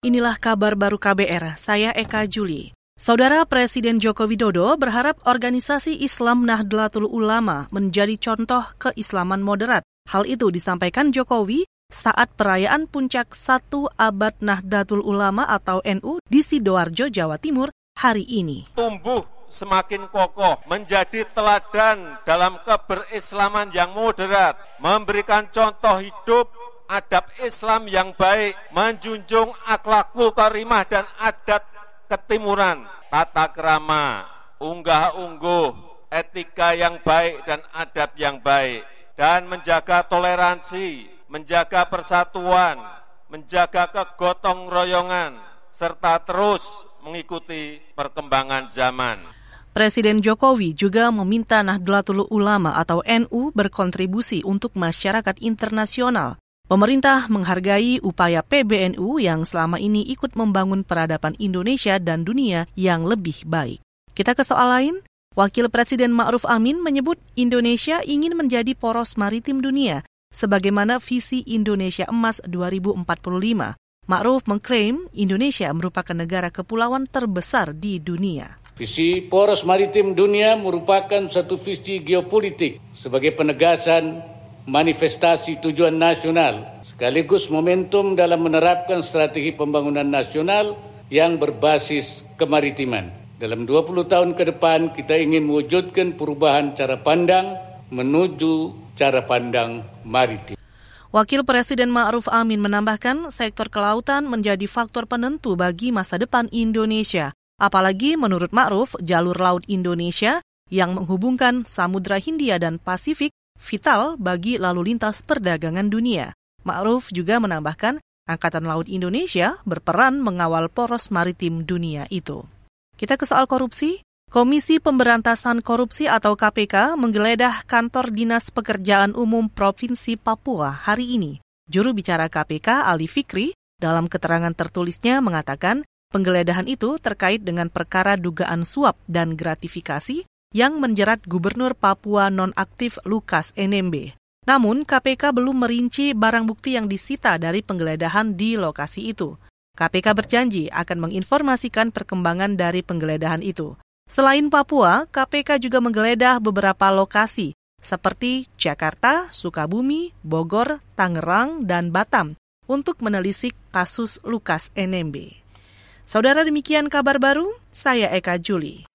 Inilah kabar baru KBR, saya Eka Juli. Saudara Presiden Joko Widodo berharap organisasi Islam Nahdlatul Ulama menjadi contoh keislaman moderat. Hal itu disampaikan Jokowi saat perayaan puncak satu abad Nahdlatul Ulama atau NU di Sidoarjo, Jawa Timur hari ini. Tumbuh semakin kokoh, menjadi teladan dalam keberislaman yang moderat, memberikan contoh hidup adab Islam yang baik, menjunjung akhlakul karimah dan adat ketimuran, tata kerama, unggah-ungguh, etika yang baik dan adab yang baik, dan menjaga toleransi, menjaga persatuan, menjaga kegotong royongan, serta terus mengikuti perkembangan zaman. Presiden Jokowi juga meminta Nahdlatul Ulama atau NU berkontribusi untuk masyarakat internasional Pemerintah menghargai upaya PBNU yang selama ini ikut membangun peradaban Indonesia dan dunia yang lebih baik. Kita ke soal lain, Wakil Presiden Ma'ruf Amin menyebut Indonesia ingin menjadi poros maritim dunia sebagaimana visi Indonesia Emas 2045. Ma'ruf mengklaim Indonesia merupakan negara kepulauan terbesar di dunia. Visi poros maritim dunia merupakan satu visi geopolitik sebagai penegasan manifestasi tujuan nasional sekaligus momentum dalam menerapkan strategi pembangunan nasional yang berbasis kemaritiman. Dalam 20 tahun ke depan kita ingin mewujudkan perubahan cara pandang menuju cara pandang maritim. Wakil Presiden Ma'ruf Amin menambahkan sektor kelautan menjadi faktor penentu bagi masa depan Indonesia. Apalagi menurut Ma'ruf, jalur laut Indonesia yang menghubungkan Samudra Hindia dan Pasifik vital bagi lalu lintas perdagangan dunia. Ma'ruf juga menambahkan, Angkatan Laut Indonesia berperan mengawal poros maritim dunia itu. Kita ke soal korupsi. Komisi Pemberantasan Korupsi atau KPK menggeledah kantor Dinas Pekerjaan Umum Provinsi Papua hari ini. Juru bicara KPK Ali Fikri dalam keterangan tertulisnya mengatakan penggeledahan itu terkait dengan perkara dugaan suap dan gratifikasi yang menjerat Gubernur Papua nonaktif Lukas NMB. Namun, KPK belum merinci barang bukti yang disita dari penggeledahan di lokasi itu. KPK berjanji akan menginformasikan perkembangan dari penggeledahan itu. Selain Papua, KPK juga menggeledah beberapa lokasi seperti Jakarta, Sukabumi, Bogor, Tangerang, dan Batam untuk menelisik kasus Lukas NMB. Saudara demikian kabar baru, saya Eka Juli.